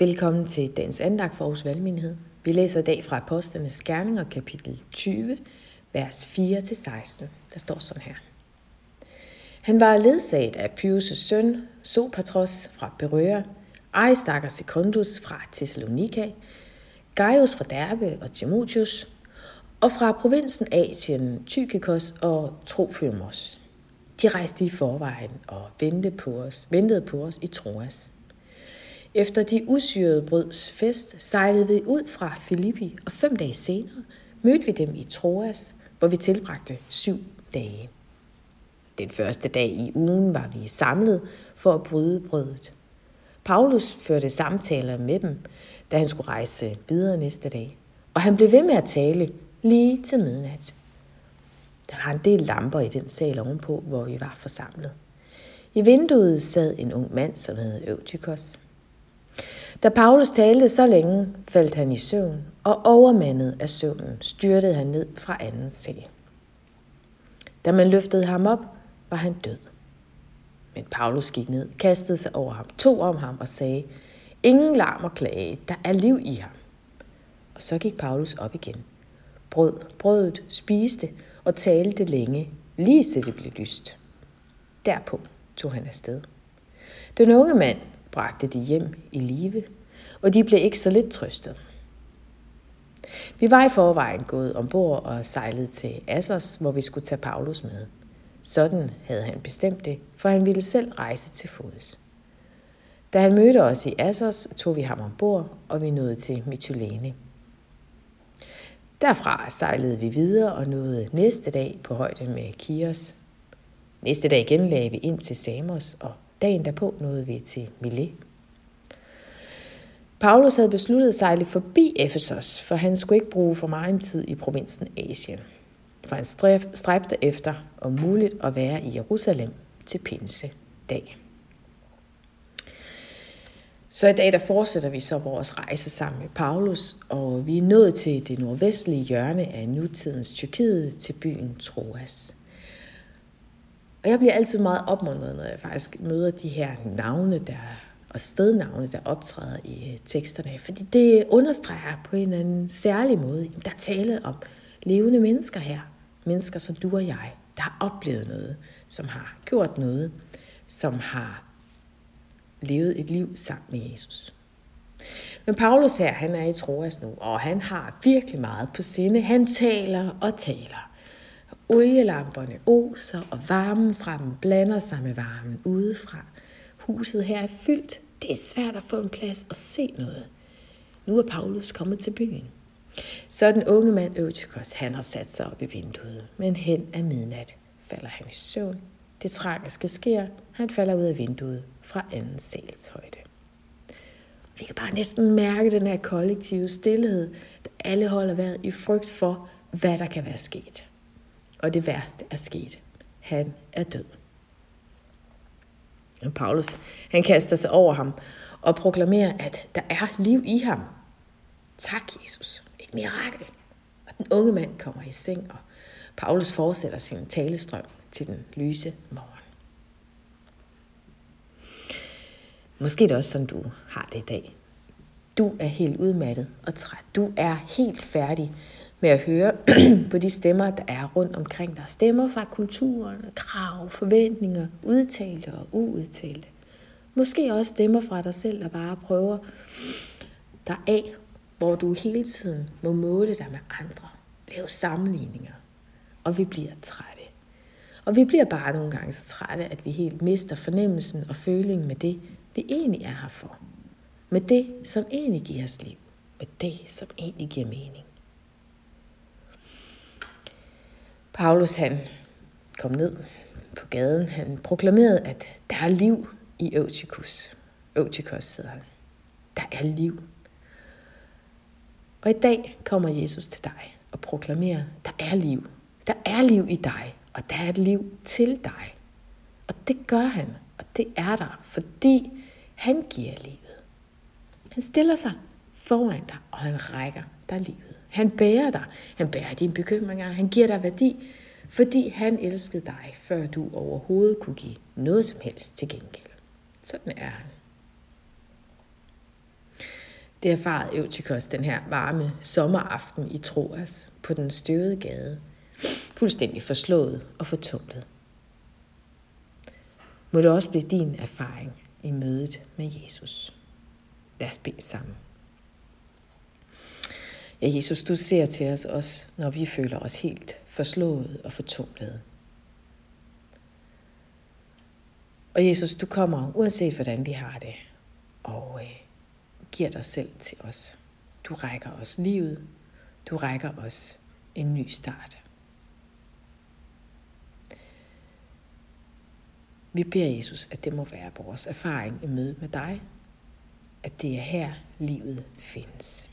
Velkommen til dagens andagt for Aarhus Valgmenighed. Vi læser i dag fra Apostlenes Gerninger, kapitel 20, vers 4-16. Der står sådan her. Han var ledsaget af Pyrus' søn, Sopatros fra Berøa, Aristarchus Secundus fra Thessalonika, Gaius fra Derbe og Timotheus, og fra provinsen Asien, Tykikos og Trofimos. De rejste i forvejen og ventede på os, ventede på os i Troas. Efter de usyrede brøds fest sejlede vi ud fra Filippi, og fem dage senere mødte vi dem i Troas, hvor vi tilbragte syv dage. Den første dag i ugen var vi samlet for at bryde brødet. Paulus førte samtaler med dem, da han skulle rejse videre næste dag, og han blev ved med at tale lige til midnat. Der var en del lamper i den sal ovenpå, hvor vi var forsamlet. I vinduet sad en ung mand, som hed Øvtykos. Da Paulus talte så længe, faldt han i søvn, og overmandet af søvnen styrtede han ned fra anden sal. Da man løftede ham op, var han død. Men Paulus gik ned, kastede sig over ham, tog om ham og sagde, Ingen larm og klage, der er liv i ham. Og så gik Paulus op igen. Brød, brødet, spiste og talte længe, lige til det blev lyst. Derpå tog han afsted. Den unge mand bragte de hjem i live, og de blev ikke så lidt trøstet. Vi var i forvejen gået ombord og sejlet til Assos, hvor vi skulle tage Paulus med. Sådan havde han bestemt det, for han ville selv rejse til fods. Da han mødte os i Assos, tog vi ham ombord, og vi nåede til Mytilene. Derfra sejlede vi videre og nåede næste dag på højde med Kios. Næste dag igen lagde vi ind til Samos, og dagen derpå nåede vi til Milet. Paulus havde besluttet at sejle forbi Efesos, for han skulle ikke bruge for meget tid i provinsen Asien. For han stræbte efter om muligt at være i Jerusalem til pinse dag. Så i dag der fortsætter vi så vores rejse sammen med Paulus, og vi er nået til det nordvestlige hjørne af nutidens Tyrkiet til byen Troas. Og jeg bliver altid meget opmuntret, når jeg faktisk møder de her navne, der og stednavne, der optræder i øh, teksterne, fordi det understreger på en eller anden særlig måde, der tale om levende mennesker her. Mennesker som du og jeg, der har oplevet noget, som har gjort noget, som har levet et liv sammen med Jesus. Men Paulus her, han er i Troas nu, og han har virkelig meget på sinde. Han taler og taler. Olielamperne oser, og varmen fra dem blander sig med varmen udefra. Huset her er fyldt. Det er svært at få en plads og se noget. Nu er Paulus kommet til byen. Så den unge mand Øtikos, han har sat sig op i vinduet, men hen af midnat falder han i søvn. Det tragiske sker, han falder ud af vinduet fra anden sals højde. Vi kan bare næsten mærke den her kollektive stillhed, der alle holder vejret i frygt for, hvad der kan være sket. Og det værste er sket. Han er død. Paulus, han kaster sig over ham og proklamerer, at der er liv i ham. Tak, Jesus. Et mirakel. Og den unge mand kommer i seng, og Paulus fortsætter sin talestrøm til den lyse morgen. Måske er det også sådan, du har det i dag. Du er helt udmattet og træt. Du er helt færdig med at høre på de stemmer, der er rundt omkring dig. Stemmer fra kulturen, krav, forventninger, udtalte og uudtalte. Måske også stemmer fra dig selv, der bare prøver dig af, hvor du hele tiden må måle dig med andre. Lave sammenligninger. Og vi bliver trætte. Og vi bliver bare nogle gange så trætte, at vi helt mister fornemmelsen og følingen med det, vi egentlig er her for. Med det, som egentlig giver os liv. Med det, som egentlig giver mening. Paulus han kom ned på gaden. Han proklamerede, at der er liv i Eutychus. Eutychus hedder han. Der er liv. Og i dag kommer Jesus til dig og proklamerer, der er liv. Der er liv i dig, og der er et liv til dig. Og det gør han, og det er der, fordi han giver livet. Han stiller sig foran dig, og han rækker dig livet. Han bærer dig. Han bærer dine bekymringer. Han giver dig værdi, fordi han elskede dig, før du overhovedet kunne give noget som helst til gengæld. Sådan er han. Det erfarede Eutychos den her varme sommeraften i Troas på den støvede gade, fuldstændig forslået og fortumlet. Må det også blive din erfaring i mødet med Jesus. Lad os bede sammen. Ja, Jesus, du ser til os også, når vi føler os helt forslået og fortumlede. Og Jesus, du kommer, uanset hvordan vi har det, og øh, giver dig selv til os. Du rækker os livet. Du rækker os en ny start. Vi beder Jesus, at det må være vores erfaring i møde med dig, at det er her, livet findes.